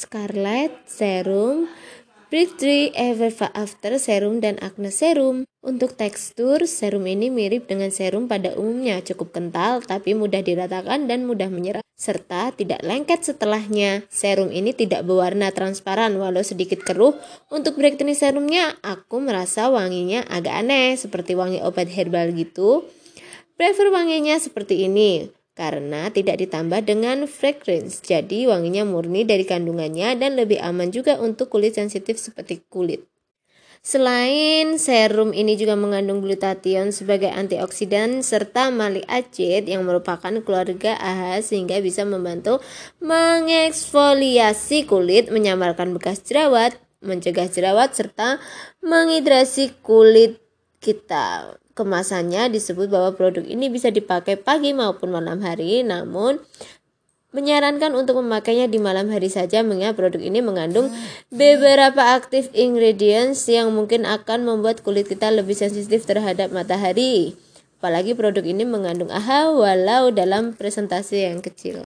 Scarlet Serum, Breakthrough Ever After Serum dan Acne Serum. Untuk tekstur, serum ini mirip dengan serum pada umumnya, cukup kental tapi mudah diratakan dan mudah menyerap serta tidak lengket setelahnya. Serum ini tidak berwarna transparan walau sedikit keruh. Untuk breakthrough serumnya, aku merasa wanginya agak aneh seperti wangi obat herbal gitu. Prefer wanginya seperti ini karena tidak ditambah dengan fragrance. Jadi wanginya murni dari kandungannya dan lebih aman juga untuk kulit sensitif seperti kulit. Selain serum ini juga mengandung glutathione sebagai antioksidan serta malic acid yang merupakan keluarga AHA sehingga bisa membantu mengeksfoliasi kulit, menyamarkan bekas jerawat, mencegah jerawat serta menghidrasi kulit kita. Kemasannya disebut bahwa produk ini bisa dipakai pagi maupun malam hari, namun menyarankan untuk memakainya di malam hari saja mengingat produk ini mengandung beberapa aktif ingredients yang mungkin akan membuat kulit kita lebih sensitif terhadap matahari. Apalagi produk ini mengandung AHA walau dalam presentasi yang kecil.